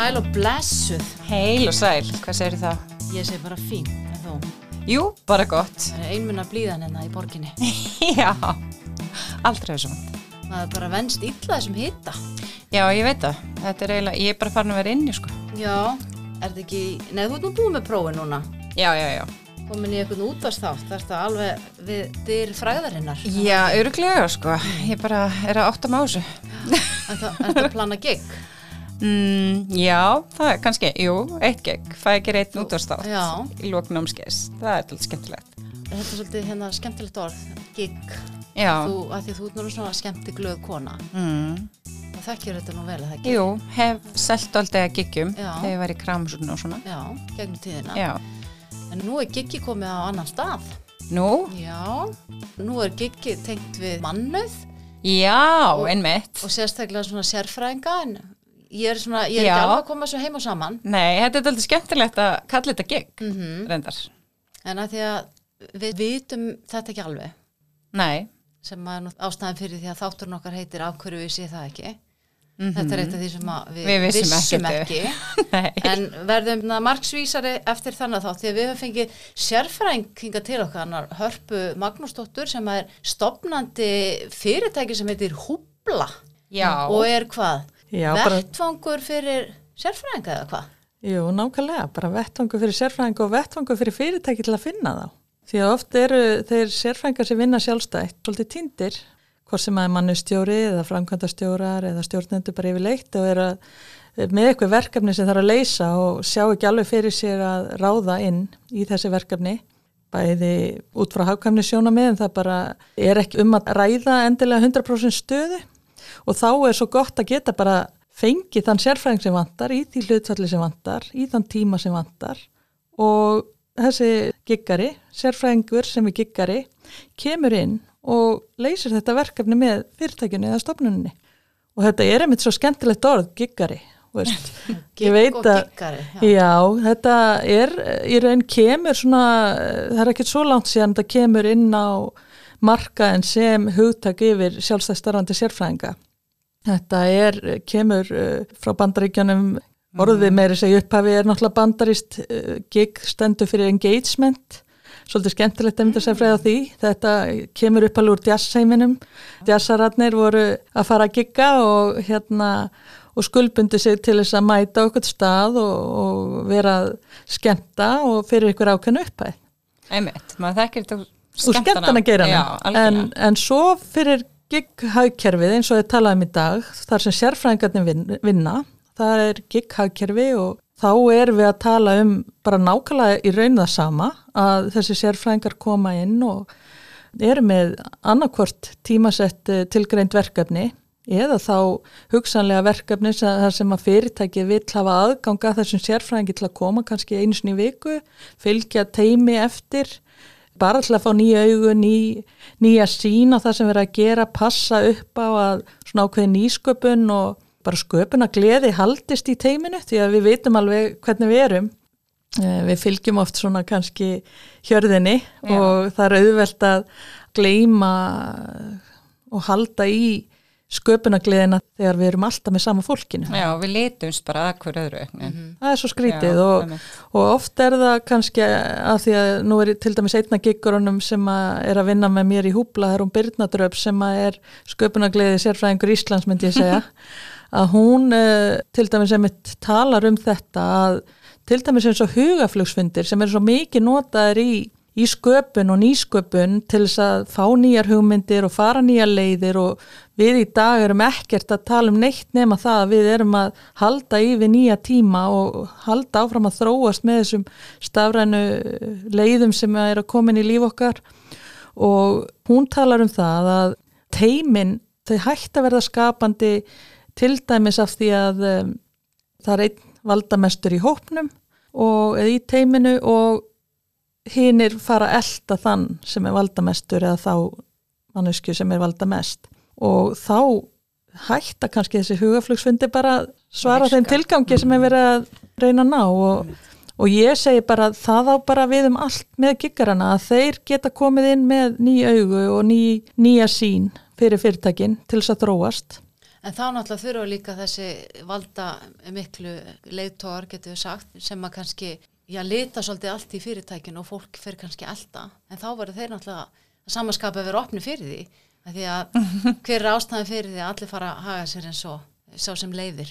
sæl og blessuð. Heil og sæl, hvað segir það? Ég segi bara fín, en þú. Jú, bara gott. Það er einmunna blíðan hérna í borginni. Já, aldrei þessu. Það er bara venst illa þessum hitta. Já, ég veit það. Þetta er eiginlega, ég er bara farin að vera inni, sko. Já, er þetta ekki, nei þú ert nú búið með prófi núna. Já, já, já. Komin í eitthvað útvast þátt, það er þetta alveg við dyr fræðarinnar. Já, öruglega, sko. Ég bara er að átta með þessu. Er þetta að plana gig? Mm, já, það er kannski, jú, eitt gegg. Það er ekki reitt útvarstátt Já. í lóknámskeis. Það er alltaf skemmtilegt. Þetta er svolítið hérna skemmtilegt orð, gig. Þú, að því þú ert nú svona skemmti glöð kona. Mm. Það þekkjur þetta nú vel, er það ekki? Jú, hef selt aldrei að giggjum Já. þegar ég var í kramsurnu og svona. Já, gegnum tíðina. Já. En nú er giggi komið á annan stað. Nú? Já, nú er giggi tengt við mannöð Já, einmitt. og sérstaklega svona sérfræðinga en ég er svona, ég er Já. ekki alveg að koma svo heim og saman Nei, þetta er alltaf skemmtilegt að kalla þetta gig, mm reyndar. en að því að við vitum þetta ekki alveg Nei. sem er nú ástæðan fyrir því að þátturinn okkar heitir af hverju við sé það ekki þetta er eitt af því sem að við, Við vissum ekkert. ekki Nei. en verðum na, marksvísari eftir þannig þá því að við höfum fengið sérfræðing hinga til okkar annar Hörpu Magnúsdóttur sem er stopnandi fyrirtæki sem heitir Húbla Já. og er hvað? Já, bara, Vettvangur fyrir sérfræðinga eða hvað? jú, nákvæmlega, bara vettvangu fyrir sérfræðingu og vettvangu fyrir fyrirtæki til að finna þá. Því að oft eru þeir sérfræðingar sem vinna sjálfstætt, svolítið týndir, hvort sem að er mannustjóri eða framkvæmdastjórar eða stjórnendur bara yfirleitt og eru að með eitthvað verkefni sem þarf að leysa og sjá ekki alveg fyrir sér að ráða inn í þessi verkefni bæði út frá hafkvæmni sjónamið en það bara er ekki um að ræða endilega 100% stöðu og þá er svo gott að geta bara fengið þann sérfræðing sem vantar í því hlutfalli sem vantar, í þann tíma sem vantar. Og þessi giggari, sérfræðingur sem er giggari, kemur inn og leysir þetta verkefni með fyrirtækjunni eða stofnunni og þetta er einmitt svo skemmtilegt orð, giggari ég veit að já. Já, þetta er í raun kemur svona, það er ekkert svo langt síðan þetta kemur inn á markaðin sem hugtak yfir sjálfstæðstarfandi sérfræðinga. Þetta er, kemur uh, frá bandaríkjanum, orðið meiri segja upphafi er náttúrulega bandarist uh, gig stendur fyrir engagement, svolítið skemmtilegt að mynda sér fræða því. Þetta kemur upphælu úr jazzheiminum, jazzararnir voru að fara að gigga og hérna og skuldbundi sig til þess að mæta okkur stað og, og vera skemmta og fyrir ykkur ákveðnu upphæð. Einmitt, maður þekkir þetta Úr skemmtana. geira Já, en, en svo fyrir gig-hagkerfið eins og ég talaði um í dag, þar sem sérfræðingarnir vin, vinna, það er gig-hagkerfi og þá erum við að tala um bara nákvæmlega í raun það sama að þessi sérfræðingar koma inn og eru með annarkvort tímasett eh, tilgreind verkefni eða þá hugsanlega verkefni sem, að fyrirtæki vill hafa aðganga þessum sérfræðingi til að koma kannski einu sinni í viku, fylgja teimi eftir, bara til að fá nýja augu, ný, nýja sín á það sem verið að gera, passa upp á að svona ákveði nýsköpun og bara sköpun að gleði haldist í teiminu því að við veitum alveg hvernig við erum. Eh, Við fylgjum oft svona kannski hjörðinni Já. og það er auðvelt að gleima og halda í sköpunagliðina þegar við erum alltaf með sama fólkinu. Já, við litumst bara að hver öðru mm Það er svo skrítið Já, og, og oft er það kannski að því að nú er til dæmis einna giggurunum sem að er að vinna með mér í húbla, það er hún Birna Dröf sem að er sköpunagliði sérfræðingur Íslands myndi ég segja, að hún uh, til dæmis einmitt talar um þetta að til dæmis eins og hugaflugsfundir sem eru svo mikið notaðir í í sköpun og nýsköpun til þess að fá nýjar hugmyndir og fara nýjar leiðir og við í dag erum ekkert að tala um neitt nema það að við erum að halda yfir nýja tíma og halda áfram að þróast með þessum stafrænu leiðum sem er að koma inn í líf okkar. Og hún talar um það að teimin þau hægt að verða skapandi til dæmis af því að um, það er einn valdamestur í hópnum og eða í teiminu og hinnir fara elda þann sem er valdamestur eða þá mannesku sem er valdamest. Og þá hætta kannski þessi hugaflugsfundi bara svara Virka. þeim tilgangi sem er verið að reyna að ná. Og, og ég segi bara að það á bara við um allt með giggarana að þeir geta komið inn með ný augu og ný, nýja sín fyrir fyrirtækin til þess að þróast. En þá náttúrulega þurfa líka þessi valda miklu leiðtógar, getur við sagt, sem að kannski, já, lita svolítið allt í fyrirtækinu og fólk fyrir kannski elda. En þá verður þeir náttúrulega að samanskapa að vera opni fyrir því. Af Því að hver er ástæðan fyrir því að allir fara að haga sér eins og sá sem leiðir.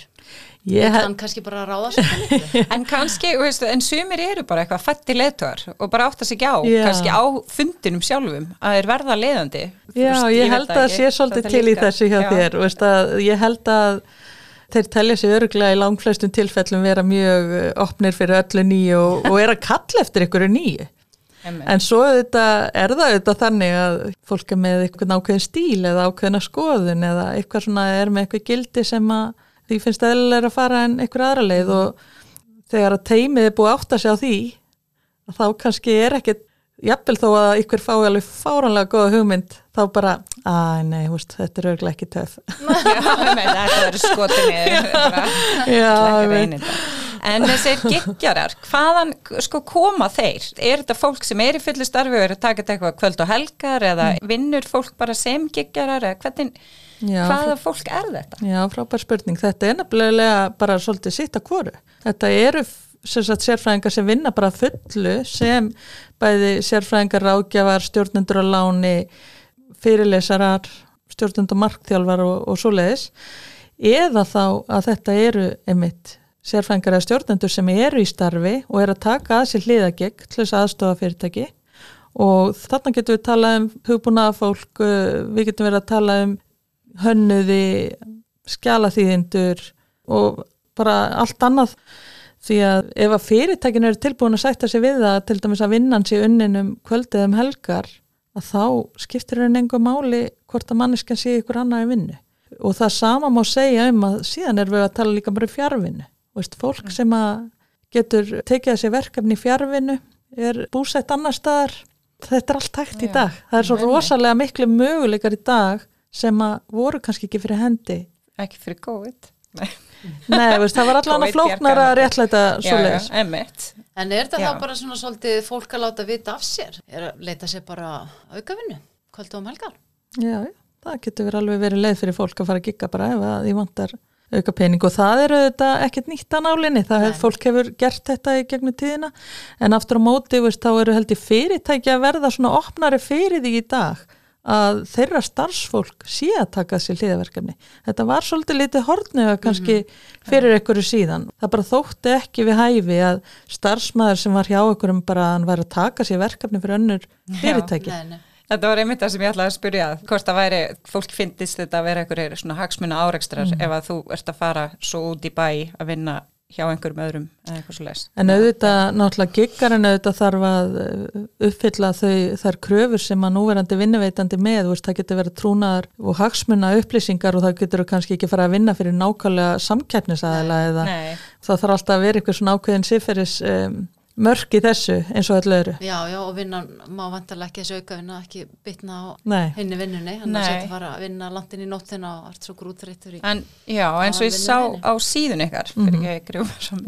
Ég Ég hef- kann kannski bara að ráða. En kannski, veistu, en sumir eru bara eitthvað fætti leiðtögar og bara átta sig ekki á, Já. kannski á fundinum sjálfum að þeir verða leiðandi. Þú Já, veist, ég veit held að ekki. sé svolítið til í þessu hjá Já. þér veist, að, ég held að þeir telja sig öruglega í langflestum tilfellum vera mjög eh, opnir fyrir öllu nýju og, og er að kalla eftir ykkur nýju. En svo þetta, er það auðvitað þannig að fólk er með eitthvað ákveðin stíl eða ákveðina skoðun eða eitthvað svona er með eitthvað gildi sem að því finnst eðlilega að fara en eitthvað aðra leið og þegar að teimið er búið að átta sig á því að þá kannski er ekkit jafnvel þó að ykkur fái alveg fáranlega góða hugmynd þá bara, að nei, húst, þetta er örglega ekki töf Já, þetta verður skotinni. Já, það. En þessir giggjarar, hvaðan sko koma þeir? Er þetta fólk sem er í fullu starfi og er að taka þetta eitthvað kvöld og helgar eða vinnur fólk bara sem giggjarar eða hvernig, Já, hvaða fólk er þetta? Já, frábær spurning. Þetta er nefnilega bara svolítið sitt að hvoru. Þetta eru sem sagt sérfræðingar sem vinna bara fullu sem bæði sérfræðingar ráðgjafar, stjórnendur á láni, fyrirlesarar, stjórnendur markþjálfar og, og svoleiðis. Eða þá að þetta eru einmitt sérfræðingar eða stjórnendur sem eru í starfi og eru að taka að sér hliðagegg til þess aðstofa fyrirtæki og þarna getum við talað um hugbúnaða fólk, við getum verið að tala um hönnuði, skjalaþýðindur og bara allt annað því að ef að fyrirtækin eru tilbúin að sætta sig við það til dæmis að vinnan sé unnin um kvöldið um helgar að þá skiptir henni engu máli hvort að manneskan sé ykkur annað í vinnu. Og það sama má segja um að síðan erum við að tala líka bara um fjárvinnu fólk sem að getur tekið þessi verkefni í fjárvinnu er búsett annar staðar. Þetta er allt hægt í dag. Það er svo rosalega miklu möguleikar í dag sem að voru kannski ekki fyrir hendi. Ekki fyrir COVID? Nei. Nei, veist, það var allan að Covid flóknar að réttlæta svoleiðis. emmitt. En er þetta Já. þá bara svona svolítið fólk að láta vita af sér? Er að leita sér bara aukavinnu, kvöldu um helgar? Já, já, það getur verið alveg verið leið fyrir fólk að fara að gigga bara ef að því vantar auka pening og það eru þetta ekkert nýtt að nálinni, það Nei. hef, fólk hefur gert þetta í gegnum tíðina en aftur á móti, veist, þá eru held í fyrirtæki að verða svona opnari fyrir því í dag að þeirra starfsfólk sé að taka sér hliðaverkefni. Þetta var svolítið litið hortnöga kannski fyrir einhverju síðan. Það bara þótti ekki við hæfi að starfsmæður sem var hjá einhverjum bara að hann væri að taka sér verkefni fyrir önnur fyrirtæki. Nei, nei. Þetta var einmitt það sem ég ætlaði að spyrja hvort það væri, fólk finnist þetta að vera einhverjir svona hagsmuna árekstrar ef að þú ert að fara svo út í bæ að vinna hjá einhverjum öðrum eða eitthvað svo leis. En auðvitað, náttúrulega giggarinn auðvitað þarf að uh, uppfylla þau, þær kröfur sem að núverandi vinnuveitandi með, þú veist, það getur verið trúnaðar og hagsmuna upplýsingar og það getur kannski ekki fara að vinna fyrir nákvæmlega samkeppnisaðila eða Nei, það þarf alltaf að vera eitthvað svona ákveðin siferis um, mörk í þessu eins og öllu öðru. Já, já, og vinnan má vantarlega ekki þessu aukavinna, ekki bitna á Nei, henni vinnunni, hann er sett að fara að vinna landin í nóttina og ert svo grútrættur í. en já, eins og ég sá vinnu. á síðun ykkar, fyrir ekki að grjóma svo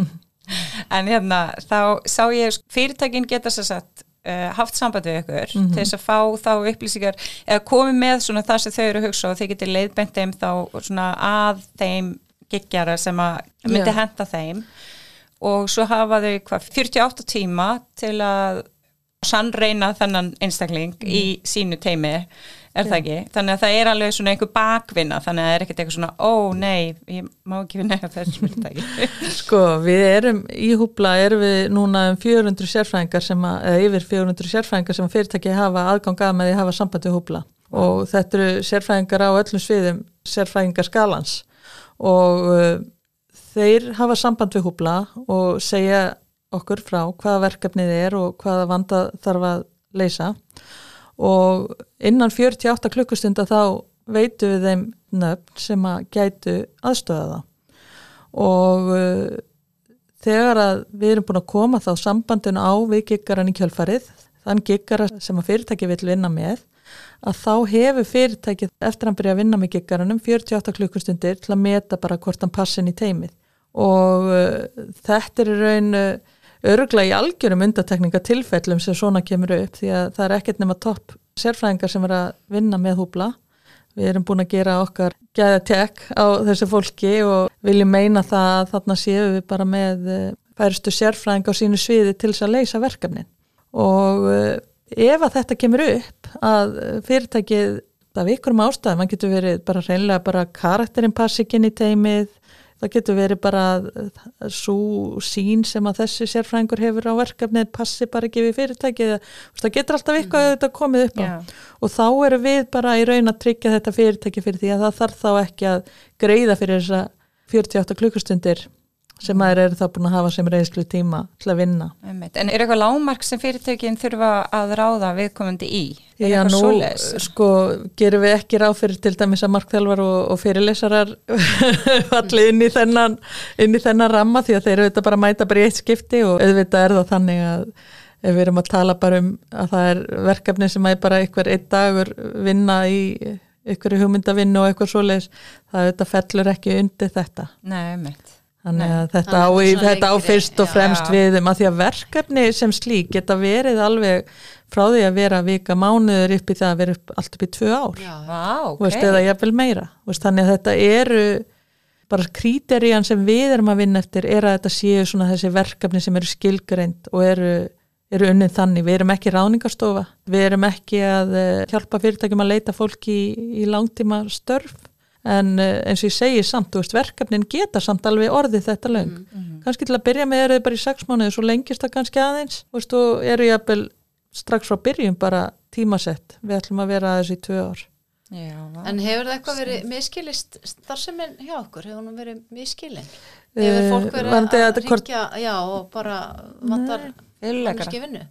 en hérna, þá sá ég fyrirtækin geta sér satt uh, haft samband við ykkur til þess að fá þá upplýsingar eða komið með svona það sem þau eru að hugsa og þeir geti leiðbent þeim þá svona að þeim giggjara sem að myndi Já. henda þeim og svo hafa þau hvað 48 tíma til að sannreina þennan einstakling í sínu teimi er það ekki, þannig að það er alveg svona einhver bakvinna, þannig að það er ekkert eitthvað svona ó nei, ég má ekki vinna þessu sko, við erum í húbla, erum við núna um 400 sérfræðingar sem að, eða yfir 400 sérfræðingar sem fyrirtæki hafa aðgang að með því að hafa samband við húbla. Og þetta eru sérfræðingar á öllum sviðum sérfræðingar skalans og uh, þeir hafa samband við húbla og segja okkur frá hvaða verkefnið er og hvaða vanda þarf að leysa. Og innan 48 klukkustunda þá veitum við þeim nöfn sem að gætu aðstöða það og uh, þegar að við erum búin að koma þá sambandinu á við giggaran í kjölfarið þann giggara sem að fyrirtæki vil vinna með að þá hefur fyrirtækið eftir að hann byrja að vinna með giggaranum 48 klukkustundir til að meta bara hvort hann passin í teimið og uh, þetta er raun uh, örgla í algjörum undatekningatilfellum sem svona kemur upp því að það er ekkert nema topp sérfræðingar sem er að vinna með húbla. Við erum búin að gera okkar gæðatek á þessu fólki og viljum meina það að þarna séum við bara með eh, færistu sérfræðing á sínu sviði til þess að leysa verkefnin. Og eh, ef að þetta kemur upp að fyrirtækið af ykkurum ástæðum, hann getur verið bara reynlega bara karakterinn passi ekki inn í teimið það getur verið bara svo sín sem að þessi sérfrængur hefur á verkefnið passi bara ekki við fyrirtækið það getur alltaf eitthvað mm. að komið upp á yeah. og þá eru við bara í raun að tryggja þetta fyrirtæki fyrir því að það þarf þá ekki að greiða fyrir þessa 48 klukkustundir sem maður eru þá búin að hafa sem reynslu tíma til að vinna. En er eitthvað lágmark sem fyrirtökin þurfa að ráða viðkomandi í? Er Já, nú svoleiðis? sko gerum við ekki ráð fyrir til dæmis að markþjálfar og, og fyrirlesarar falli inn í þennan inn í þennan ramma því að þeir eru auðvitað bara að mæta bara í eitt skipti og auðvitað er það þannig að ef við erum að tala bara um að það er verkefni sem er bara einhver einn dagur vinna í einhverju hugmyndavinnu og eitthvað svoleiðis það auðvitað fellur ekki undir þetta. Nei, meitt. Þannig að þetta á, í, þetta á fyrst og fremst já. við um að því að verkefni sem slík geta verið alveg frá því að vera vika mánuður upp í það að vera upp, allt upp í tvö ár. Vá, okay. veist, eða ég vil meira veist, þannig að þetta eru bara kríterían sem við erum að vinna eftir er að þetta séu svona þessi verkefni sem eru skilgreint og eru, eru unnið þannig, við erum ekki ráningarstofa við erum ekki að uh, hjálpa fyrirtækjum að leita fólki í, í langtíma störf en eh, eins og ég segi samt, þú veist, verkefnin geta samt alveg orðið þetta löng. Mm -hmm. kannski til að byrja með eru þau bara í sex mánuði svo lengist það kannski aðeins, þú veist, og eru ég að strax frá byrjum bara tímasett, við ætlum að vera aðeins í tvö ár. Já, En hefur það eitthvað verið miskilist starfseminn hjá okkur, hefur það verið miskilin hefur fólk verið uh, að ringja já, og bara vantar mannski vinnu?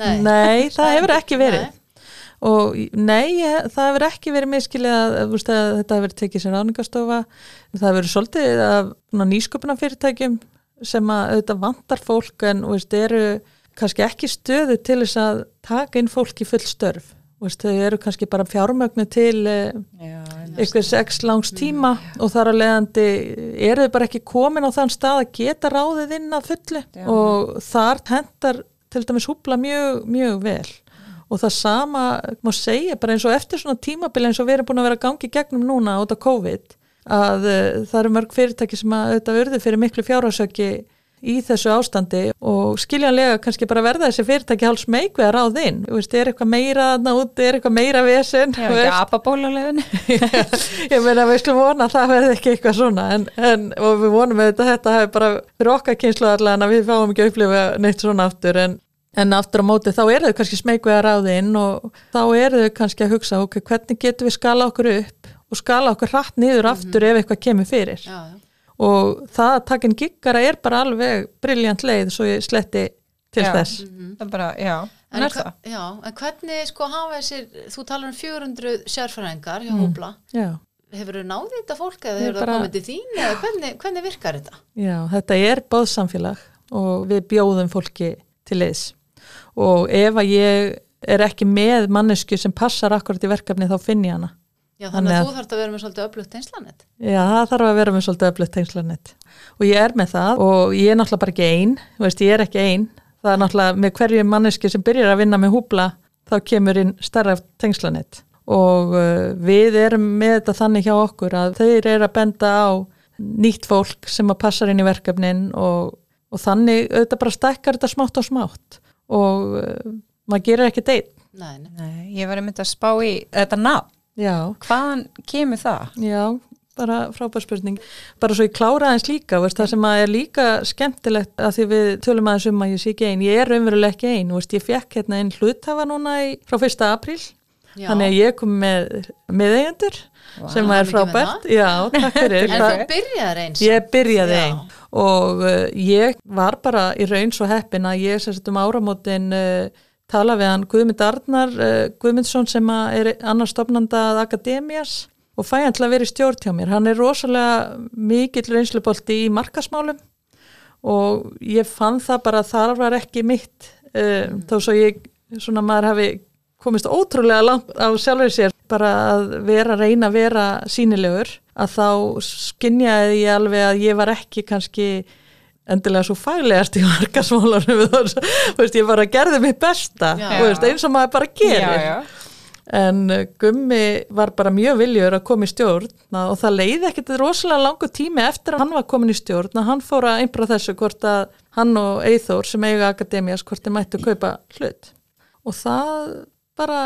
Nei, Nei. Það hefur ekki verið. Nei og nei, það hefur ekki verið miskilið að, að, að þetta hefur tekið sér ráningastofa það hefur svolítið af nýsköpuna fyrirtækjum sem að auðvitað vantar fólk en veist, eru kannski ekki stöðu til þess að taka inn fólk í full störf. Veist, þau eru kannski bara fjármögnu til eitthvað eh, sex langs tíma mm. og þar að leiðandi eru þau bara ekki komin á þann stað að geta ráðið inn að fulli Já. og þar hendar til dæmis húpla mjög, mjög vel og það sama má segja bara eins og eftir svona tímabili eins og við erum búin að vera gangi gegnum núna út af COVID að uh, það eru mörg fyrirtæki sem að auðvitað verði fyrir miklu fjárhásöki í þessu ástandi og skiljanlega kannski bara verða þessi fyrirtæki hálf smeg við að ráð inn, þú veist, er eitthvað meira náti, er eitthvað meira vesen Já, ekki apabólulegin Ég meina, við skulum vona að það verði ekki eitthvað svona en, en og við vonum að þetta hefur bara fyrir okkar kynslu allan að við fáum ekki að upplifa neitt svona aftur en En aftur á móti þá eru þau kannski smegvið að ráði inn og þá eru þau kannski að hugsa ok, hvernig getur við skala okkur upp og skala okkur hratt niður aftur mm -hmm. ef eitthvað kemur fyrir. Já, já. Og það að takin giggara er bara alveg brilljant leið svo ég sletti til já. þess. Mm -hmm. Það bara, já, en, það. Já, en hvernig sko hafa þessir, þú talar um 400 sérfræðingar hjá Hóbla. Mm, já. Hefur þau náðið þetta fólk eða hefur þau bara... komið til þín eða hvernig, hvernig virkar þetta? Já, þetta er bóðsamfélag og við bjóðum fólki til þess og ef að ég er ekki með mannesku sem passar akkurat í verkefni þá finn ég hana. Já þannig að, að þú þarf að vera með svolítið öflugt tengslanett Já það þarf að vera með svolítið öflugt tengslanett og ég er með það og ég er náttúrulega bara ekki einn veist, ég er ekki einn það er náttúrulega með hverju mannesku sem byrjar að vinna með húbla þá kemur inn starra tengslanett og uh, við erum með þetta þannig hjá okkur að þeir eru að benda á nýtt fólk sem að passa inn í verkefnin og, og þannig auðvitað bara stekkar þetta smátt og smátt og uh, maður gerir ekki deitt Nei, nei, ég var að mynda að spá í þetta nafn, hvaðan kemur það? Já, bara frábær spurning, bara svo ég klára aðeins líka, veist, það sem er líka skemmtilegt að því við tölum aðeins um að ég sé ekki einn, ég er raunveruleg ekki einn, veist, ég fekk hérna einn hluthafa núna í, frá 1. apríl Já. þannig að ég kom með meðeigendur wow, sem er frábært Já, takk fyrir En þú byrjaði eins Ég byrjaði einn og uh, ég var bara í raun svo heppin að ég sérst um áramótin uh, tala við hann Guðmund Arnar uh, Guðmundsson sem er annar stopnandað Akademias og fæ hann til að vera í stjórn hjá mér. Hann er rosalega mikill reynslubolti í markasmálum og ég fann það bara að það var ekki mitt mm. þó svo ég, svona maður hafi komist ótrúlega langt á sjálfur sér bara að vera, reyna að vera sínilegur að þá skinnjaði ég alveg að ég var ekki kannski endilega svo faglegast í markasmólanum ég bara gerði mitt besta já, veist, eins og maður bara gerir. já, já. en uh, Gummi var bara mjög viljur að koma í stjórn og það leiði ekkert rosalega langu tími eftir að hann var komin í stjórn að hann fór að einbra þessu hvort að hann og Eithór sem eiga akademías hvort þeir mættu kaupa hlut. Og það bara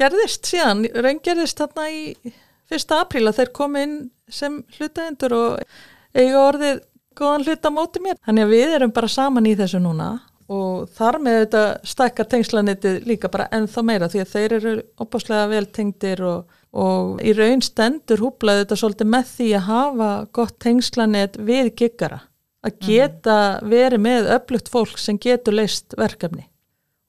gerðist síðan, raungerðist þarna í fyrsta apríl að þeir komi inn sem hlutaendur og eiga orðið góðan hluta móti mér. Þannig að við erum bara saman í þessu núna og þar með þetta stakkar tengslanetið líka bara ennþá meira því að þeir eru opáslega vel tengdir og, og í raun stendur húplaði þetta svolítið með því að hafa gott tengslanet við giggara. Að geta verið með öflugt fólk sem getur leist verkefni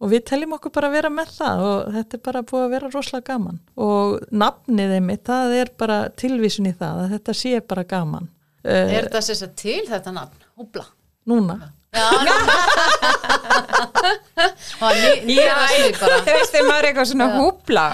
og við teljum okkur bara að vera með það og þetta er bara búið að vera rosalega gaman og nafnið einmitt, það er bara tilvísun í það að þetta sé bara gaman Er þetta sér til þetta nafn? Húbla? Núna Já, það er. Þú veist, þegar maður er eitthvað svona húbla,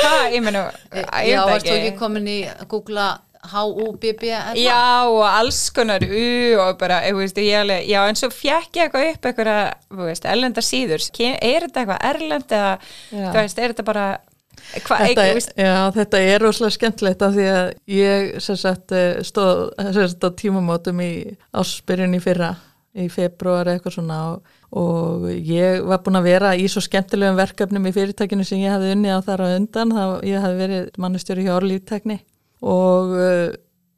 hvað, ég menna, ég Já, veit varst þú ekki. ekki komin í að googla H-U-B-B-L? Já, og alls konar U og bara, ég veist, ég alveg, já, en svo fjekk ég eitthvað upp eitthvað, þú veist, erlenda síður. Er þetta eitthvað erlend eða, þú veist, er þetta bara, hvað, Þetta, eitthvað, er- veist, já, þetta er rosalega skemmtilegt af því að ég sem sagt eh, stóð sem sagt á tímamótum í ásbyrjun í fyrra í februar eitthvað svona og, og ég var búin að vera í svo skemmtilegum verkefnum í fyrirtækinu sem ég hafði unnið á þar á undan, þá ég hafði verið mannustjóri hjá orðlíftekni og uh,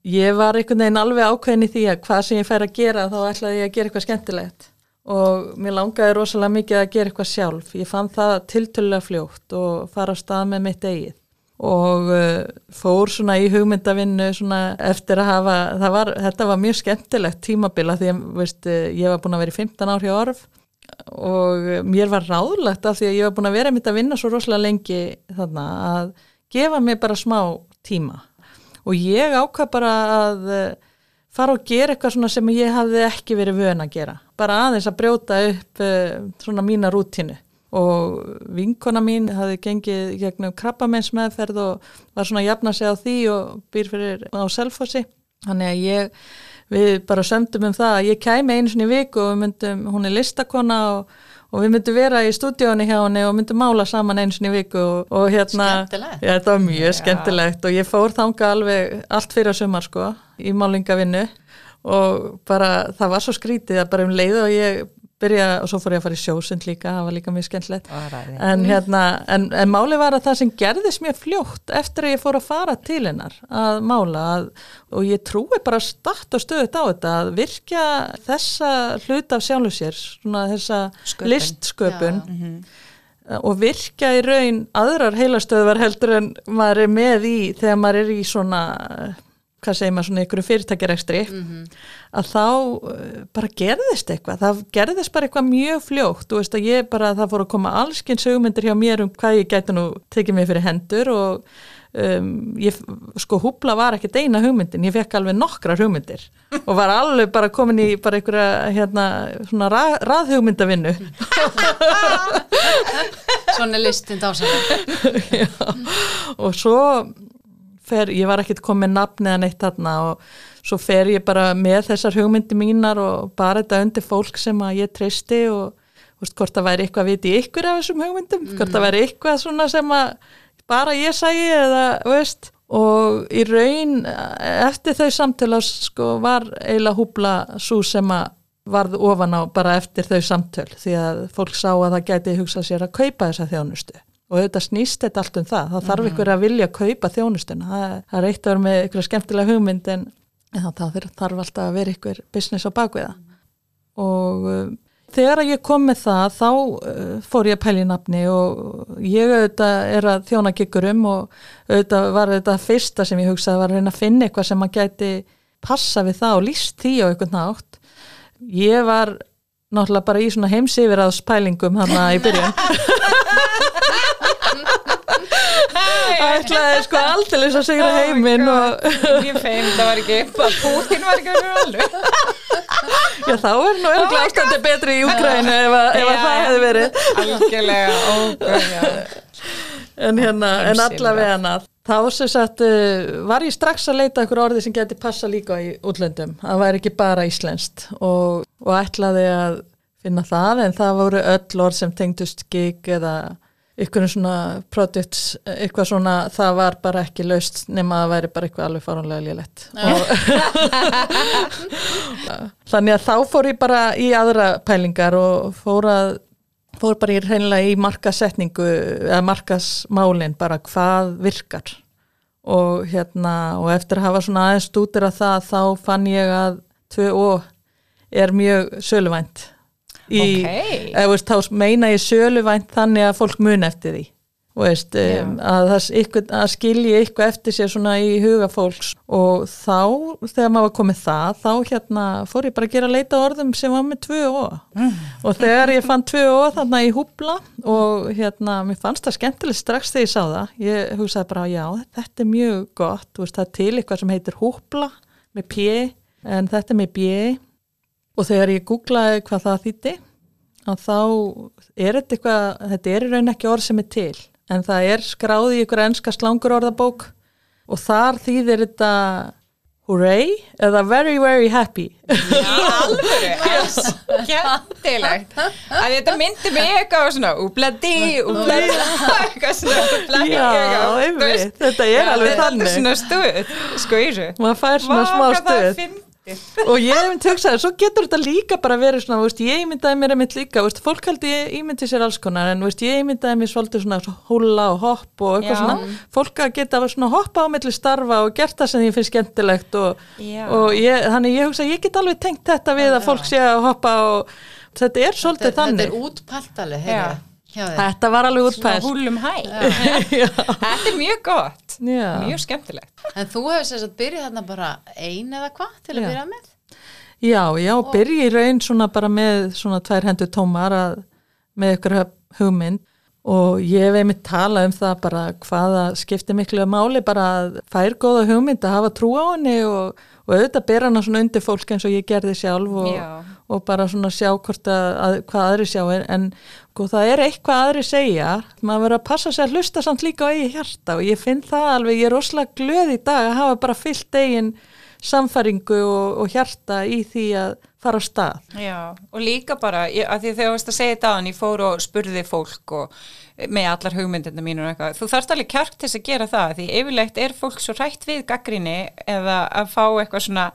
ég var einhvern veginn alveg ákveðin í því að hvað sem ég fær að gera þá ætlaði ég að gera eitthvað skemmtilegt. Og mér langaði rosalega mikið að gera eitthvað sjálf. Ég fann það tiltölulega fljótt og fara á stað með mitt eigið. Og uh, fór svona í hugmyndavinnu svona eftir að hafa, var, þetta var mjög skemmtilegt tímabila því að veist, eh, ég var búin að vera í 15 ár hjá orf. Og eh, mér var ráðlegt af því að ég var búin að vera mitt að vinna svo rosalega lengi þarna að gefa mér bara smá tíma og ég ákvað bara að eh, fara og gera eitthvað svona sem ég hafði ekki verið vön að gera. Bara aðeins að brjóta upp uh, svona mína rútínu. Og vinkona mín hafði gengið gegnum krabbameinsmeðferð og var svona að jafna sig á því og býr fyrir á selfossi. Þannig að ég, við bara sömdum um það að ég kæmi einu svona í viku og myndum, hún er listakona og, og við myndum vera í stúdíónu hjá henni og myndum mála saman einu svona í viku og, og hérna, Skemmtilegt. já þetta var mjög Já. skemmtilegt og ég fór þanga alveg allt fyrir að sumar sko í málingavinnu og bara það var svo skrítið að bara um leið og ég byrja og svo fór ég að fara í sjósund líka, það var líka mjög skemmtilegt. En hérna, en, en máli var að það sem gerðist mér fljótt eftir að ég fór að fara til hennar að mála að, og ég trúi bara start og stöðut á þetta að virkja þessa hlut af sjálfu sér, svona þessa Sköpun. listsköpun og virkja í raun aðrar heilastöðvar heldur en maður er með í þegar maður er í svona hvað segir maður svona ykkur fyrirtækjarekstri að þá uh, bara gerðist eitthvað, það gerðist bara eitthvað mjög veist að ég bara það fór að koma allskinn sögmyndir hjá mér um hvað ég gæti nú tekið mig fyrir hendur og um, ég, sko húbla var ekkert eina hugmyndin, ég fekk alveg nokkrar hugmyndir og var alveg bara komin í bara einhverja hérna svona rað, raðhugmyndavinnu. Svona er listin dásalega. Já, og svo fer, ég var ekkert komið nafn eða neitt þarna og svo fer ég bara með þessar hugmyndi mínar og bara þetta undir fólk sem að ég treysti og veist, hvort það væri eitthvað að viti ykkur af þessum hugmyndum, hvort það væri eitthvað svona sem að bara ég sæi eða, veist, og í raun eftir þau samtöla sko var eiginlega húbla svo sem að varð ofan á bara eftir þau samtöl því að fólk sá að það gæti hugsað sér að kaupa þessa þjónustu og auðvitað snýst þetta allt um það. Það þarf ykkur að vilja kaupa þjónustuna. Það, það er eitt að vera með ykkur skemmtilega hugmynd en ja, það þarf alltaf að vera ykkur business á bakviða og uh, þegar að ég kom með það þá uh, fór ég að pæla í nafni og ég auðvitað er að þjóna gikurum og auðvitað var þetta fyrsta sem ég hugsaði var að reyna að finna eitthvað sem að gæti passa við það og líst því á einhvern nátt ég var náttúrulega bara í svona heimsifir að spælingum hann í byrjun ætlaði sko aldrei að segra heiminn og Ég fein, það var ekki, Putin var ekki verið alveg. já, þá er nú örgulega ástandi betri í Úkrænu ef, það hefði verið. Algjörlega, ógæðja. en, hérna, en allavega hana þá sem sagt uh, var ég strax að leita ykkur orði sem geti passa líka í útlöndum. Það væri ekki bara íslenskt. Og, og ætlaði að finna það en það voru öll orð sem tengdust gig eða ykkur svona projects, eitthvað svona það var bara ekki laust nema að það væri bara eitthvað alveg farunlega lélett þannig að þá fór ég bara í aðra pælingar og fór að fór bara í reynilega í markasetningu eða markasmálin bara hvað virkar. Og hérna og eftir að hafa svona aðeins stútir að það þá fann ég að 2O er mjög söluvænt í, Ok. eða, veist, þá meina ég söluvænt þannig að fólk mun eftir því. Veist, um, að, ykkur, að skilji eitthvað eftir sér svona í huga fólks. Og þá, þegar maður komið það, þá hérna fór ég bara að gera leita orðum sem var með tvö ó og þegar ég fann tvö ó þarna í húbla og hérna, mér fannst það skemmtilegt strax þegar ég sá það, ég hugsaði bara já, þetta er mjög gott, veist, það er til eitthvað sem heitir húbla með p, en þetta er með b og þegar ég googlaði hvað það þýtti að þá er þetta eitthvað, þetta er í raun ekki orð sem er til en það er skráði í ykkur enska slangur orðabók og þar þýðir þetta hooray eða very very happy. Alvöru, skemmtilegt. Að þetta myndi mig eitthvað svona úbladi, úbladi. Eitthvað svona úbladi Já, einmitt, þetta er alveg Þetta þannig. er svona stuð, sko í þessu. Maður fær svona smá stuð fyndið. og ég hef myndi hugsaði, svo getur þetta líka bara verið svona, veist, ég myndaði mér einmitt líka veist, fólk haldi ég ímyndi sér alls konar en veist, ég myndaði mér svolítið svona húla og hopp og eitthvað Já. svona fólk að geta svona hoppa á milli starfa og gert það sem ég finnst skemmtilegt og, og ég, þannig ég hugsa ég get alveg tengt þetta við að fólk sé að hoppa og þetta er svolítið þetta, þannig þetta er útpaltaleg Já. Þetta var alveg útpælt. húlum hæ. Þetta er mjög gott. Já. mjög skemmtilegt. En þú hefur sér að byrja þarna bara ein eða hvað til að Já. byrja með? Já, já, byrja í raun svona bara með svona tvær hendur tómar að, með ykkur hugmynd. Og ég hef einmitt talað um það bara hvaða skiptir miklu máli bara að fær góða hugmynd að hafa trú á henni og, og auðvitað bera hana svona undir fólk eins og ég gerði sjálf og, Já. Og bara svona sjá hvort að, að hvað aðri sjá er en sko, það er eitthvað aðri segja. Maður verður að passa sig að hlusta samt líka á eigi hjarta og ég finn það alveg, ég er rosalega glöð í dag að hafa bara fyllt eigin samfæringu og, og hjarta í því að fara á stað. Já, og líka bara, ég, að því þegar þú varst að segja þetta aðan, ég fór og spurði fólk og með allar hugmyndina mínur og eitthvað, þú þarfst alveg kjark til þess að gera það, því yfirleitt er fólk svo hrætt við gaggrinni eða að fá eitthvað svona,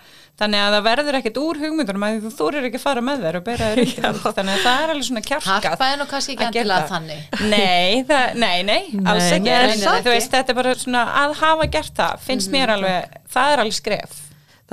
þannig að það verður ekkert úr hugmyndunum að þú þúrir ekki að fara með þær og bera undir þú, þannig að það er alveg svona kjarkað. harpa er nú kannski ekki endilega þannig Nei, það, nei, nei, alls Nei, ekki, nei, nei, veist, þetta er bara svona að hafa gert það, finnst mér alveg, það er alveg skref.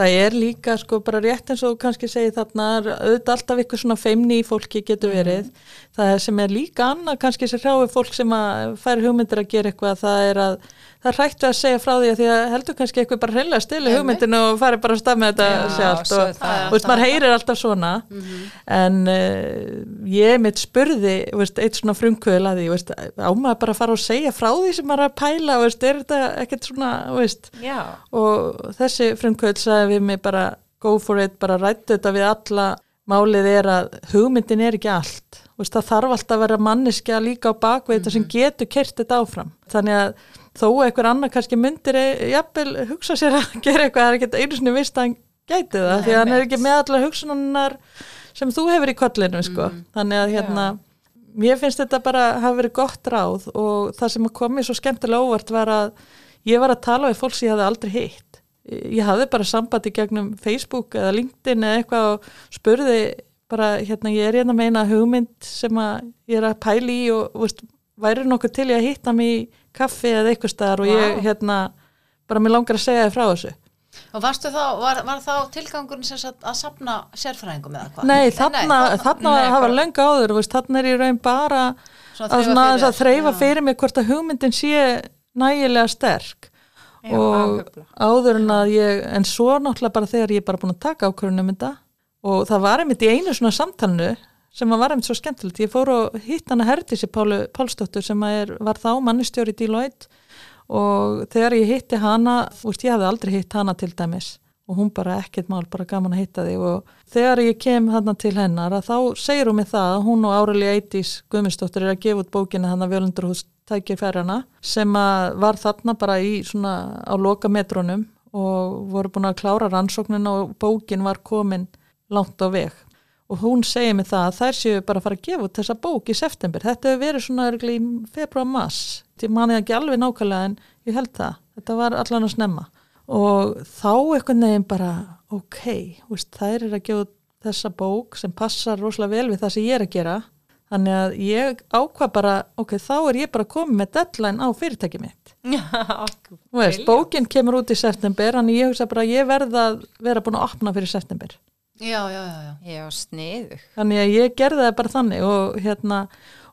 Það er líka sko bara rétt eins og kannski segir þarna auðvitað alltaf ykkur svona feimni í fólki getur verið. Það sem er líka annað kannski sem hráir fólk sem að fær hugmyndir að gera eitthvað það er að það hrættu að segja frá því að því að heldur kannski eitthvað bara hreinlega stili hugmyndinu og fari bara að stað með þetta Já, sjálft og það þú veist maður heyrir alltaf svona. En uh, ég mitt spurði veist, eitt svona frumkvöðl að því veist, á maður bara að fara og segja frá því sem maður er að pæla veist, er þetta ekkert svona og þessi frumkvöld sagði við mig bara go for it, bara rættu þetta við alla málið er að hugmyndin er ekki allt. Veist, það þarf alltaf að vera manneskja líka á bakvið þetta sem getur kert þetta áfram. Þannig að þó einhver annar kannski myndir e- jafnvel hugsa sér að gera eitthvað það er ekki einu sinni vist að hann gæti það því að hann er ekki með allar hugsunanar sem þú hefur í kollinu sko. þannig að hérna mér finnst þetta bara hafa verið gott ráð og það sem komið svo skemmtilega óvart var að ég var að tala við fólk sem ég hafði aldrei hitt ég hafði bara sambandi gegnum Facebook eða LinkedIn eða eitthvað og spurði bara hérna ég er hérna meina hugmynd sem að ég er að pæli í og veist, væri nokkuð til ég að hitta mig í kaffi eða eitthvað staðar og ég Vá. hérna bara mér langar að segja þið frá þessu og varstu þá, var, var þá tilgangurinn sem sagt að sapna sérfræðingum eða hvað? Nei, þarna, þarna hafa löngu áður, veist, þarna er ég raun bara að, að þreyfa fyrir mig hvort að hugmyndin sé nægilega sterk Já, og áður en að ég en svo náttúrulega bara þegar ég er bara búin að taka ákvörðunum þetta og það var einmitt í einu svona samtalnu sem að var einmitt svo skemmtilegt. Ég fór og hitt hana Herdísi Pálu Pálsdóttur sem að er, var þá mannustjóri í Deloitte og þegar ég hitti hana, úst, ég hafði aldrei hitt hana til dæmis og hún bara ekkert mál, bara gaman að hitta þig. Og þegar ég kem hana til hennar að þá segir hún mig það að hún og Áreli Eitís Guðmundsdóttir er að gefa út bókina hann að Völundurhús tækir ferjana sem var þarna bara í svona á loka metrónum og voru búin að klára rannsóknin og bókin var komin langt á veg. Og hún segir mig það að þær séu bara að fara að gefa út þessa bók í september. Þetta hefur verið svona örgli í februar mass ég mani ekki alveg nákvæmlega en ég held það, þetta var allan að snemma. Og þá eitthvað nefn bara ok, þær er að gefa út þessa bók sem passar rosalega vel við það sem ég er að gera þannig að ég ákvað bara ok, þá er ég bara komið með deadline á fyrirtæki mitt veist, bókin kemur út í september þannig ég hugsa bara ég verða að vera búin að opna fyrir september Já, já, já, já. Já, sniðu. Þannig að ég gerði það bara þannig og hérna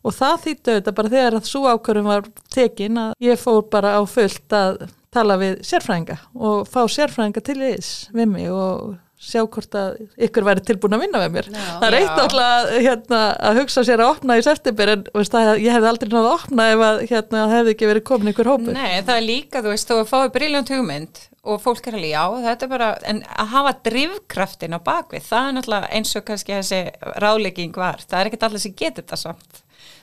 og það þýttu þetta bara þegar að svo ákvörðum var tekin að ég fór bara á fullt að tala við sérfræðinga og fá sérfræðinga til þess við mig og sjá hvort að ykkur væri tilbúin að vinna með mér. Já. það er eitt alltaf hérna, að hugsa sér að opna í september en veist, það, ég hefði aldrei náðu að opna ef að hérna, hefði ekki verið komin ykkur hópur. Nei, það er líka, þú veist, þú fáið briljant hugmynd og fólk er alveg, já, þetta er bara, en að hafa drivkraftin á bakvið, það er náttúrulega eins og kannski þessi rálegging var, það er ekkert allir sem getur þetta samt,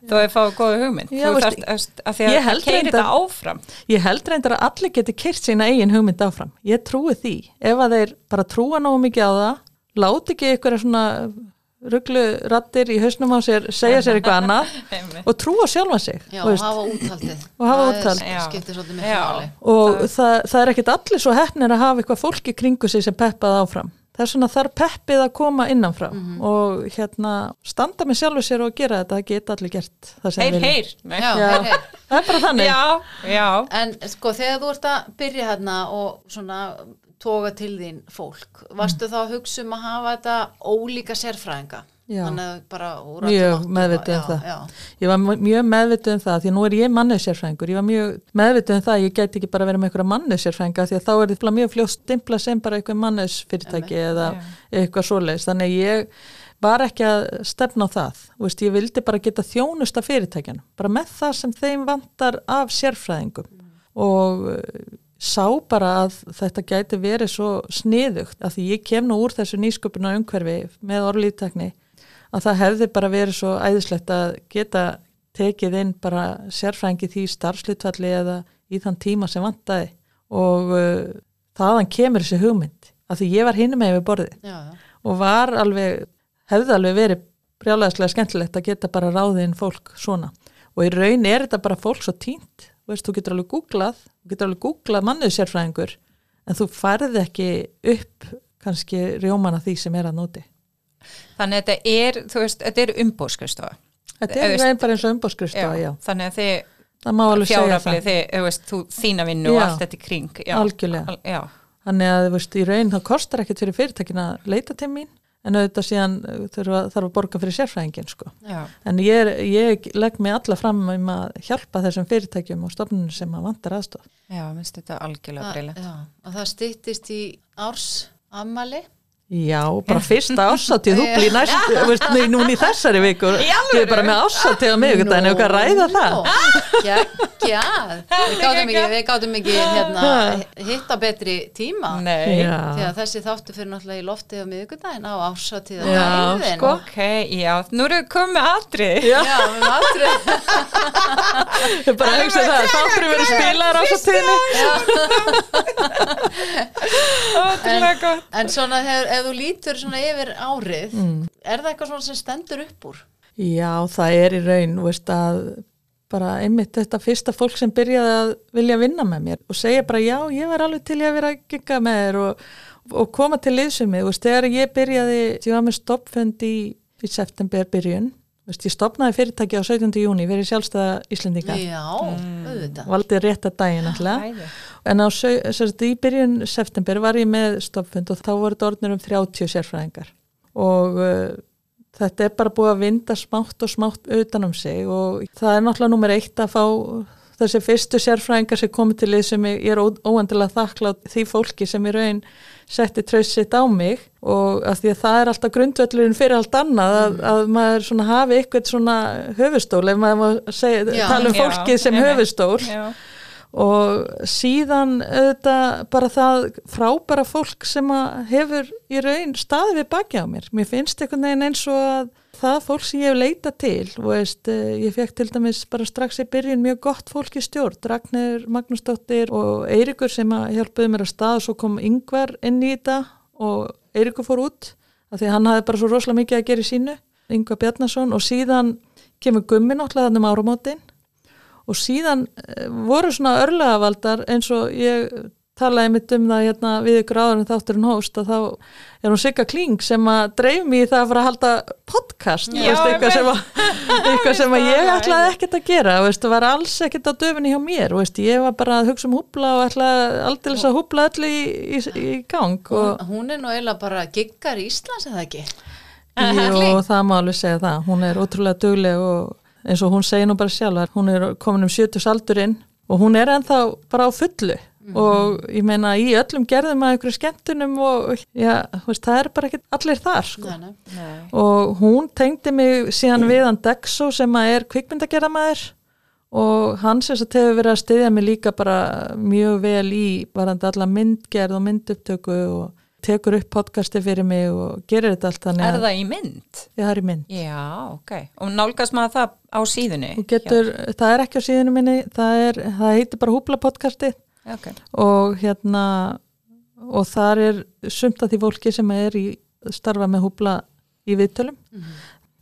þú hefur fáið góða hugmynd, Já, þú veist, þarft, að því að held það keirir reyndar- þetta áfram. Ég held reyndar að allir geti kyrt sína eigin hugmynd áfram. Ég trúi því. Ef að þeir bara trúa nógu mikið á það, láti ekki ykkur svona rugglu rattir í hausnum á sér, segja sér eitthvað annað og trúa sjálfa sig. Já, og hafa úthaldið. Og hafa Það úthald. Já. skiptir svolítið miklu Já. máli. og það, það er ekkit allir svo hefnir að hafa eitthvað fólki kringu sig sem peppað áfram. Það er svona þar peppið að koma innanfrá og hérna standa með sjálfu sér og gera þetta, það geta allir gert það sem Heyr, heyr. Það er bara þannig. Já, já. En sko, þegar þú ert að byrja hérna og svona toga til þín fólk, varstu þá að hugsa um að hafa þetta ólíka sérfræðinga? Já. Mjög meðvituð um já, það. Já, Ég var mjög meðvituð um það því að nú er ég mannusérfræðingur, ég var mjög meðvituð um það að ég gæti ekki bara verið með einhverja mannusérfræðinga því að þá er þetta mjög fljótt stimpla sem bara einhver mannusfyrirtæki eða eitthvað svoleiðis, þannig að ég var ekki að stefna á það. Þú veist, ég vildi bara geta þjónusta fyrirtækjan bara með það sem þeim vantar af sérfræðingum. Og uh, sá bara að þetta gæti verið svo sniðugt að því ég kem nú úr þessu nýsköpuna umhverfi með orðlýttakni að það hefði bara verið svo æðislegt að geta tekið inn bara sérfræðingi því starfslutvalli eða í þann tíma sem vantaði og uh, þaðan kemur þessi hugmynd að því ég var hinum með við borðið já, og var alveg, hefði alveg verið brjálæðislega skemmtilegt að geta bara ráðið inn fólk svona. Og í raun er þetta bara fólk svo tínt þú veist, þú getur alveg googlað þú getur alveg googlað mannuð sérfræðingur en þú færði ekki upp kannski rjóman af því sem er að nóti Þannig að þetta er, þú veist, þetta er umbóðskristofa. Þetta er veist- bara eins og umbóðskristofa, já. Þannig að þið Það má alveg segja fjárafli, það. þið, þú veist, þú, þína vinnu og Já. allt þetta í kring. Já. Algjörlega. Al, já. Þannig að, þú veist, í raun þá kostar ekkert fyrir fyrirtækin að leita til mín en auðvitað síðan uh, þarf að, þarf að borga fyrir sérfræðingin, sko. Já. En ég, er- ég legg mig alla fram um að hjálpa þessum fyrirtækjum og stofnunum sem að vantar aðstof. Já, minnst þetta algjörlega já. Og það styttist í árs ammali. Já, bara fyrsta ásáttíð, þú blí næst, þú veist, nú- núna í þessari viku, ég er bara með ásáttíð á miðvikudaginn, ef eitthvað að ræða það. Við gátum ekki, við gátum ekki hérna, hitta betri tíma. Nei. Já. Því að þessi þáttu fyrir náttúrulega í loftið á miðvikudaginn á ásatíða Já, sko. Ok, já, nú erum við komið með atrið. Já. Já, við aldrei. Ég er bara að hugsa það, þáttur verið spilaðar ásáttíðinni. Ótrúlega gott. En svona, ef, ef þú lítur svona yfir árið, Mm. er það eitthvað svona sem stendur upp úr? Já, það er í raun, veist, að bara einmitt þetta fyrsta fólk sem byrjaði að vilja vinna með mér og segja bara já, ég var alveg til að vera að gigga með þér og, og koma til liðsumi, þú veist, þegar ég byrjaði, ég var með stoppfund í, í september byrjun, þú veist, ég stopnaði fyrirtæki á 17. júni fyrir sjálfstæða Íslendinga, Já, auðvitað. valdi rétt að daginn alltaf, Æði. en á sagt, í byrjun september var ég með stoppfund og þá voru þetta orðnir um 30 sérfræðingar og uh, þetta er bara búið að vinda smátt og smátt utan um sig og það er náttúrulega nummer eitt að fá þessi fyrstu sérfræðingar sem komið til því sem ég, ég er óendilega þakklátt því fólki sem í raun setti traust sitt á mig og að því að það er alltaf grundvöllurinn fyrir allt annað að, að maður svona hafi eitthvað svona höfustól ef maður segja, Já. tala um Já, fólkið sem einmitt. höfustól Já. og síðan auðvitað bara það frábæra fólk sem hefur í raun staði við baki á mér. Mér finnst einhvern veginn eins og að það fólk sem ég hef leitað til og veist, eh, ég fekk til dæmis bara strax í byrjun mjög gott fólk í stjórn, Ragnir Magnúsdóttir og Eirikur sem hjálpuði mér að stað og svo kom Yngvar inn í þetta og Eirikur fór út af því hann hafði bara svo rosalega mikið að gera í sínu Yngvar Bjarnason og síðan kemur gummi náttúrulega þannig um áramótin og síðan eh, voru svona örlegavaldar eins og ég talaði mitt um það hérna, við ykkur áður en þátturinn hóst að þá er hún Sigga Kling sem að dreif mér í það að fara að halda podcast Já, veist, eitthvað, sem að, eitthvað sem að ég ætlaði ekkert að gera veist, var alls ekkert á döfinni hjá mér veist, ég var bara að hugsa um húbla og ætlaði aldrei að húbla öllu í, í, í gang og Hún, hún er nú eiginlega bara giggar í Íslands eða ekki? Jú, það má alveg segja það. Hún er ótrúlega dugleg og eins og hún segir nú bara sjálf hún er komin um 70 aldurinn og hún er ennþá bara á fullu og ég meina í öllum gerðum að einhverju skemmtunum og já, þú veist, það er bara ekki allir þar sko. Nei, nei. Nei. og hún tengdi mig síðan við hann Dexo sem að er kvikmyndagerðamæður og hann sem sagt hefur verið að styðja mig líka bara mjög vel í varandi alla myndgerð og myndupptöku og tekur upp podcasti fyrir mig og gerir þetta allt þannig Er að það í mynd? ég har í mynd Já, ok. Og nálgast maður það á síðunni? Þú getur, það er ekki á síðinu minni, það, er, það heitir bara Húbla podcasti Já, ok. og hérna og þar er sumt að því fólki sem er í starfa með Húbla í viðtölum.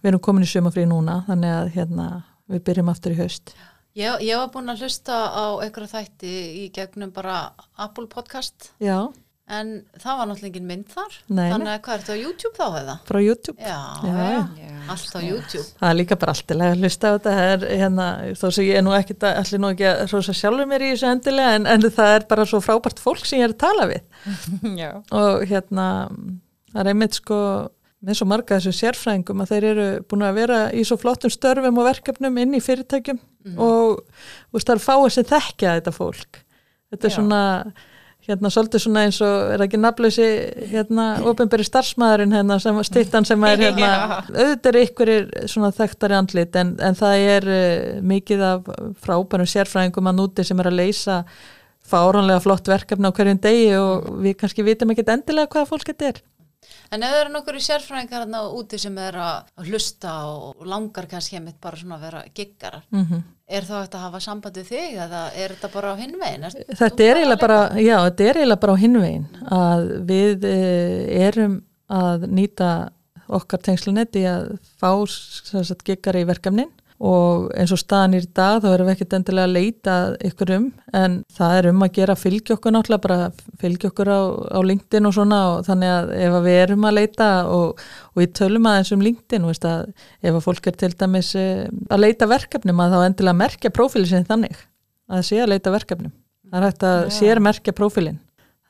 Við erum komin í sumafrí núna, þannig að hérna við byrjum aftur í haust. Ég, ég var búin að hlusta á einhverja þætti í gegnum bara Apple podcast Já, en það var náttúrulega engin mynd þar Nei, þannig að hvað er þetta á YouTube þá eða? frá YouTube. Já, Já, já, allt á YouTube Það er líka bara alltilega að hlusta á þetta, það er hérna, þó sem ég er nú ekkit að, allir nú ekki að rosa sjálfur mér í þessu endilega, en, en það er bara svo frábært fólk sem ég er að tala við. Já. og hérna það er einmitt sko með svo marga þessu sérfræðingum að þeir eru búin að vera í svo flottum störfum og verkefnum inn í fyrirtækjum og þú veist það er fáið sem þekkja þetta fólk þetta er Já. svona hérna svolítið svona eins og er ekki nafnleysi hérna ofinberi starfsmæðurinn hérna sem stittan sem er hérna auðvitað er ykkur svona þekktari andlit en, en það er uh, mikið af frábærum sérfræðingum að núti sem er að leysa fáránlega flott verkefni á hverjum degi og við kannski vitum ekkert endilega hvaða fólk þetta er. En ef það eru nokkur í sérfræðingar hérna úti sem er að hlusta og langar kannski einmitt bara svona að vera giggarar Mm er þá hægt að hafa samband við þig eða er þetta bara á hinvegin? Þetta er eiginlega bara, já, þetta er eiginlega bara á hinvegin að við e, erum að nýta okkar tengslunetti að fá giggari í verkefnin og eins og staðan í dag þá erum við ekkert endilega að leita ykkur um en það er um að gera fylgja okkur náttúrulega bara fylgja okkur á, á LinkedIn og svona. Og þannig að ef að við erum að leita og, og við tölum aðeins um LinkedIn veist, að ef að fólk er til dæmis eh, að leita verkefnum að þá endilega merkja prófílið sinni þannig. Að sé að leita verkefnum. Það er hægt að Já. sér merkja prófílin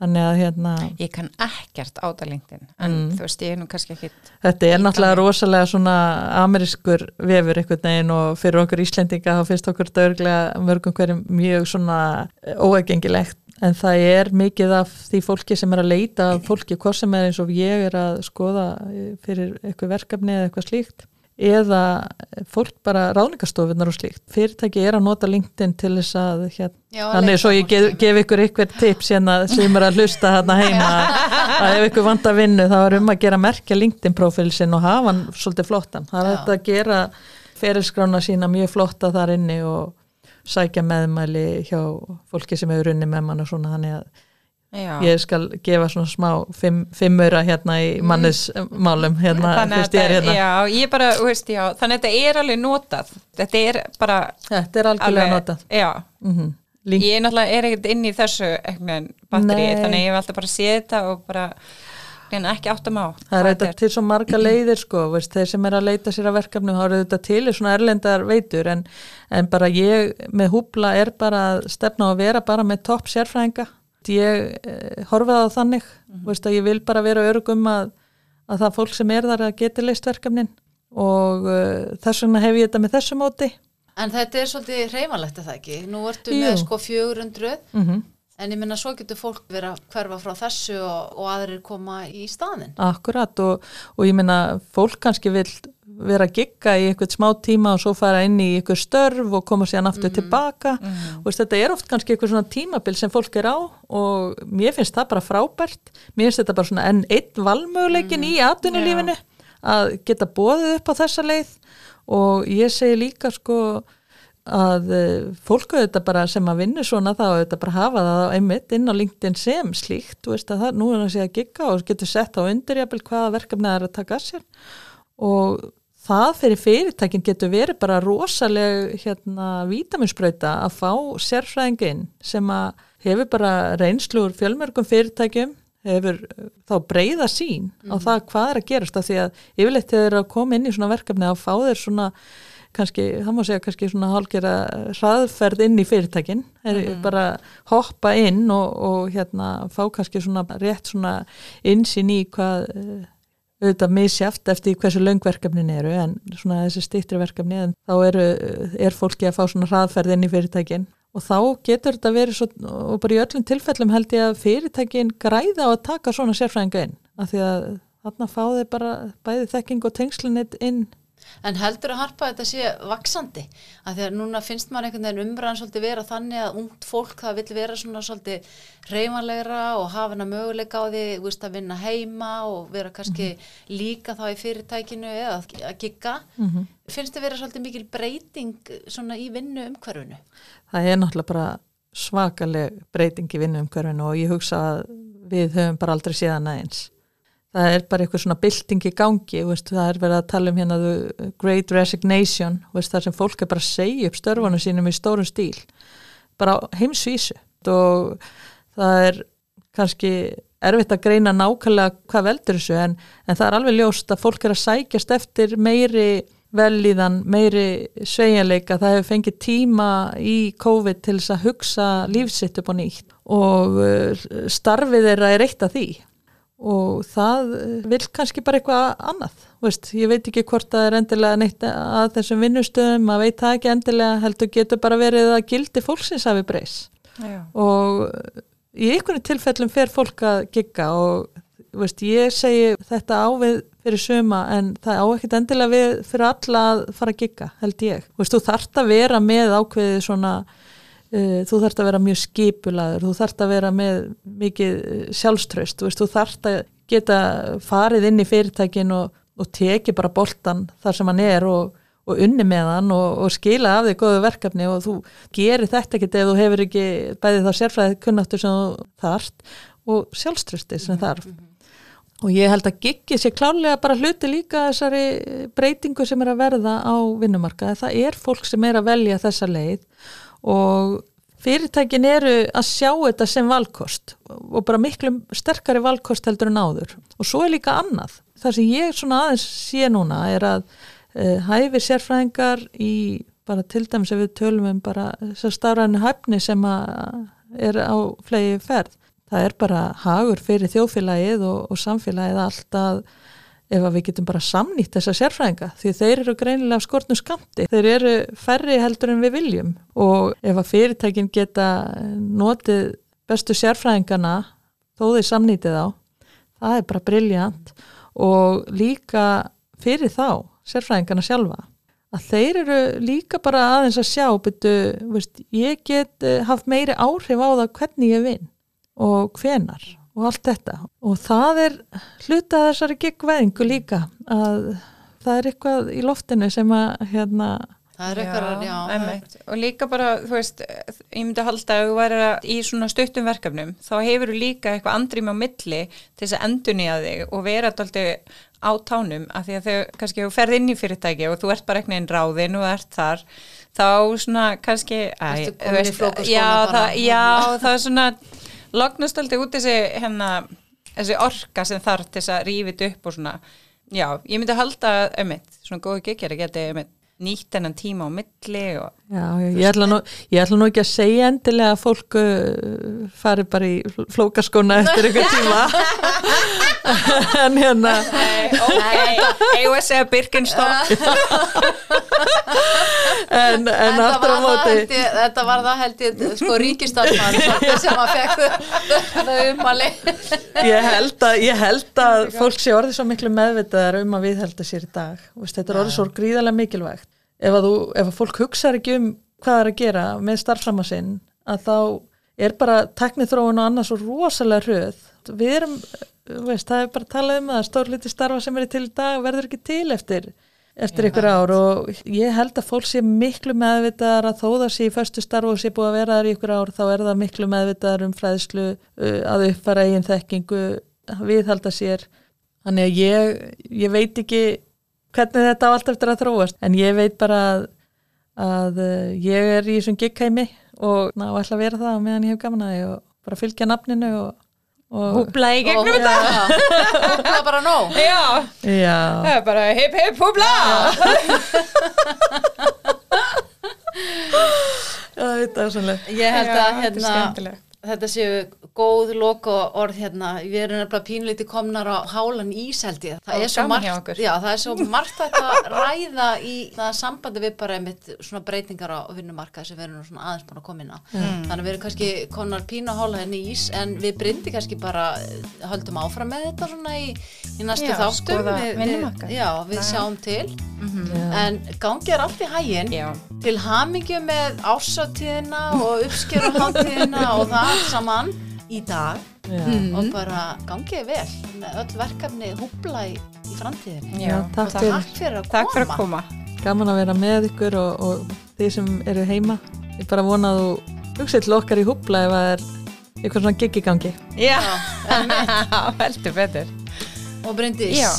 þannig að hérna Ég kann ekkert á það LinkedIn, en Mm. þú veist, ég er nú kannski ekkit... Þetta er náttúrulega rosalega svona amerískur vefur einhvern veginn og fyrir okkur Íslendinga þá finnst okkur dörglega mörgum hverjum mjög svona óægengilegt en það er mikið af því fólki sem er að leita fólki hvað sem er eins og ég er að skoða fyrir eitthvað verkefni eða eitthvað slíkt eða fólk bara ráningastofunar og slíkt. Fyrirtæki er að nota LinkedIn til þess að hérna, Já, þannig svo ég gef, gef ykkur ykkur tips hérna sem er að hlusta hérna heima að ef ykkur vant að vinnu þá er um að gera merkja LinkedIn profil sinn og hafa hann svolítið flottan. Það er þetta að gera ferilskrána sína mjög flotta þar inni og sækja meðmæli hjá fólki sem hefur unni með mann og svona þannig að Já. ég skal gefa svona smá fimm, fimmura hérna í mannismálum hérna, Þannig að þetta, hérna. já, ég bara, veist, já, þannig að þetta er alveg notað. Þetta er bara Þetta er algjörlega notað. Já, Mm Link, ég náttúrulega er ekkert inn í þessu batteri, þannig að ég hef alltaf bara séð þetta og bara ekki áttum á. Það er þetta til svo marga leiðir sko, veist, þeir sem er að leita sér að verkefnum þá eru þetta til í svona erlendar veitur en, en bara ég með húbla er bara að stefna að vera bara með topp sérfræðinga. Ég eh, horfið á þannig, veist, að ég vil bara vera örugum að, að það fólk sem er þar að geti leist verkefnin og uh, þess vegna hef ég þetta með þessu móti. En þetta er svolítið hreyfanlegt er það ekki? Nú ertu Jú. með sko 400 Mm en ég minna svo getur fólk verið að hverfa frá þessu og, og aðrir koma í staðin. Akkurat og, og ég meina fólk kannski vil vera að gigga í einhvern smá tíma og svo fara inn í einhver störf og koma sér aftur tilbaka. Og veist, þetta er oft kannski einhver svona tímabil sem fólk er á og mér finnst það bara frábært. Mér finnst þetta bara svona enn einn valmöguleikin í atvinnulífinu að geta bóðið upp á þessa leið. Og ég segi líka sko að eh, fólk auðvitað bara sem að vinna svona þá auðvitað bara hafa það einmitt inn á LinkedIn sem slíkt, þú veist að það nú er það að segja að gigga og getur sett á undirjafil hvaða verkefni það er að taka að sér og það fyrir fyrirtækin getur verið bara rosaleg hérna vítaminsbrauta að fá sérfræðingin sem að hefur bara reynsluur fjölmörgum fyrirtækjum hefur þá breyða sín á Mhm. það hvað er að gerast af því að yfirleitt þegar þeir eru að koma inn í svona verkefni að fá þeir svona kannski, það má segja kannski svona hálgera hraðferð inn í fyrirtækin er Mhm. bara hoppa inn og, og hérna fá kannski svona rétt svona insinn í hvað eh, auðvitað misjaft eftir hversu löngverkefnin eru en svona þessi stýttri verkefni en þá eru, er fólki að fá svona hraðferð inn í fyrirtækin og þá getur þetta verið svo, og bara í öllum tilfellum held ég að fyrirtækin græða á að taka svona sérfræðinga inn af því að þarna fá þeir bara bæði þekking og tengslinit inn En heldur að harpa þetta sé vaksandi? Að því að núna finnst maður einhvern veginn umræðan svolítið vera þannig að ungt fólk það vil vera svona svolítið reymanlegra og hafa hana möguleika á því veist, að vinna heima og vera kannski líka þá í fyrirtækinu eða að, gigga. Mhm. Finnst þið vera svolítið mikil breyting svona í vinnu umhverfunu? það er náttúrulega bara svakaleg breyting í vinnu umhverfinu og ég hugsa að við höfum bara aldrei séðan aðeins. Það er bara eitthvað svona bylting í gangi, veist, það er verið að tala um hérna the great resignation, veist, það sem fólk er bara að segja upp störfunum sínum í stórum stíl, bara heimsvísu. Og það er kannski erfitt að greina nákvæmlega hvað veldur þessu en, en það er alveg ljóst að fólk er að sækjast eftir meiri velíðan, meiri sveigjanleika, það hefur fengið tíma í COVID til þess að hugsa lífsitt upp á nýtt og uh, starfið þeirra er eitt af því og það uh, vil kannski bara eitthvað annað, veist, ég veit ekki hvort það er endilega neitt að þessum vinnustöðum, maður veit það ekki endilega heldur getur bara verið að gildi fólksins hafi breys Já. og í einhvern tilfellum fer fólk að gigga og veist, ég segi þetta ávið fyrir suma en það á ekkert endilega við fyrir alla að fara að gigga held ég. Veist, þú þarft að vera með ákveðið svona þú þarft að vera mjög skipulaður þú þarft að vera með mikið uh, sjálfströst, þú, veist, þú þarft að geta farið inn í fyrirtækin og, og teki bara boltan þar sem hann er og, og unni með hann og, og skila af því góðu verkefni og þú gerir þetta ekkert ef þú hefur ekki bæðið þá sérfræðið kunnáttur sem þú þarft og sjálfströsti sem þarf og ég held að giggi sé klálega bara hluti líka þessari breytingu sem er að verða á vinnumarkaði. Það er fólk sem er að velja þessa leið og fyrirtækin eru að sjá þetta sem valkost og bara miklu sterkari valkost heldur en áður. Og svo er líka annað. Það sem ég svona aðeins sé núna er að uh, hæfi sérfræðingar í bara til dæmis ef við tölum um bara þessar stafræðinu hæfni sem er á flegi ferð það er bara hagur fyrir þjóðfélagið og, og samfélagið allt að ef að við getum bara samnýtt þessa sérfræðinga því þeir eru greinilega skortnum skamti þeir eru færri heldur en við viljum og ef að fyrirtækin geta notið bestu sérfræðingana þó þeir samnýtið á það er bara briljant og líka fyrir þá sérfræðingana sjálfa að þeir eru líka bara aðeins að sjá betu, veist, ég get uh, haft meiri áhrif á það hvernig ég vinn og hvenar og allt þetta. Og það er hluta af þessari giggvæðingu líka að það er eitthvað í loftinu sem að hérna Það er eitthvað, já. og líka bara, þú veist ég myndi halda að þú væri í svona stuttum verkefnum, þá hefur þú líka eitthvað andrým á milli til þess að endunýja þig og vera alltaf á tánum af því að þau kannski ferð inn í fyrirtæki og þú ert bara eitthvað einn ráðin og ert þar, þá svona kannski, æ, veist, já, það, já, það er svona lognast alltaf út þessi hérna, þessi orka sem þarf til þess að rífið upp og svona, já, ég myndi halda ömmit, svona góðu geggjari geti ömmit nýtt enn tíma á milli og Já, ég, ætla nú, ég ætla nú ekki að segja endilega að fólk uh, fari bara í flókaskona eftir einhver tíma. En hérna Nei, ok, að segja Birkenstock en, en Þetta aftur á móti ég, þetta var það held ég sko ríkistarfmann sem að fekk umali ég held, að, ég held að fólk sé orðið svo miklu meðvitaðar um að viðhelda sér í dag. Vist, þetta er orðið svo gríðarlega mikilvægt. Ef að, þú, ef að fólk hugsaður ekki um hvað það er að gera með starfsama sinn að þá er bara teknithróun og annars svo rosalega hröð. Við erum, veist, það er bara að tala um að stórliti starfa sem er til í dag verður ekki til eftir eftir ykkur ár og ég held að fólk sé miklu meðvitaðar að þó það sé í förstu starf og sé búið að vera þar í ykkur ár þá er það miklu meðvitaðar um fræðslu að uppfara eigin þekkingu viðhalda sér. Þannig að ég, ég veit ekki hvernig þetta á allt eftir að þróast en ég veit bara að, að ég er í þessum giggheimi og ná ætla að vera það meðan ég hef gaman að því og bara fylgja nafninu og Húbla í gegnum þetta. húbla bara nóg. Já, já, það er bara hip hip húbla þetta er sannlega Ég held að hérna. Þetta séu góð loka orð hérna, við erum nefnilega pínleiti komnar á hálan ís held ég. Það er það er svo margt að ræða í það sambandi við bara einmitt svona breytingar á vinnumarkað sem við erum svona aðeins búin að koma inn á. Þannig að við erum kannski komnar pínu á hálan ís en við brindi kannski bara höldum áfram með þetta svona í, í næstu Já, þáttum. skoða Við- við-. Já, við Já. sjáum til. já. En gangi er allt í hæginn Já, til hamingju með ársatíðina og uppskeruháttíðina og það allt saman í dag Já. og bara gangið vel með öll verkefni húbla í, í framtíðinni. já, takk Og fyrir. takk fyrir að koma. Takk fyrir að koma gaman að vera með ykkur og, og þeir sem eru heima ég bara vona að þú hugsið til okkar í húbla ef það er eitthvað svona gig í gangi Já, heldur betur og Bryndís, Já.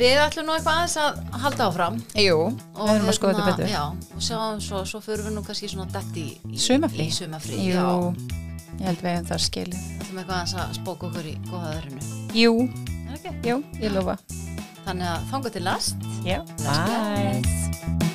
við ætlum nú eitthvað aðeins að halda áfram. Jú, Og við erum að skoða þetta betur Já, og sjáum svo, svo fyrir við nú kannski svona dætt í, í Sumarfrí. Í sumafrí, Jú, já. Ég held við hefum það skilið. Ætlum eitthvað að spóka okkur í góða öðrunu. Jú, Er það ekki? jú, ég lofa. Þannig að þanga til last. Já, Bless, bye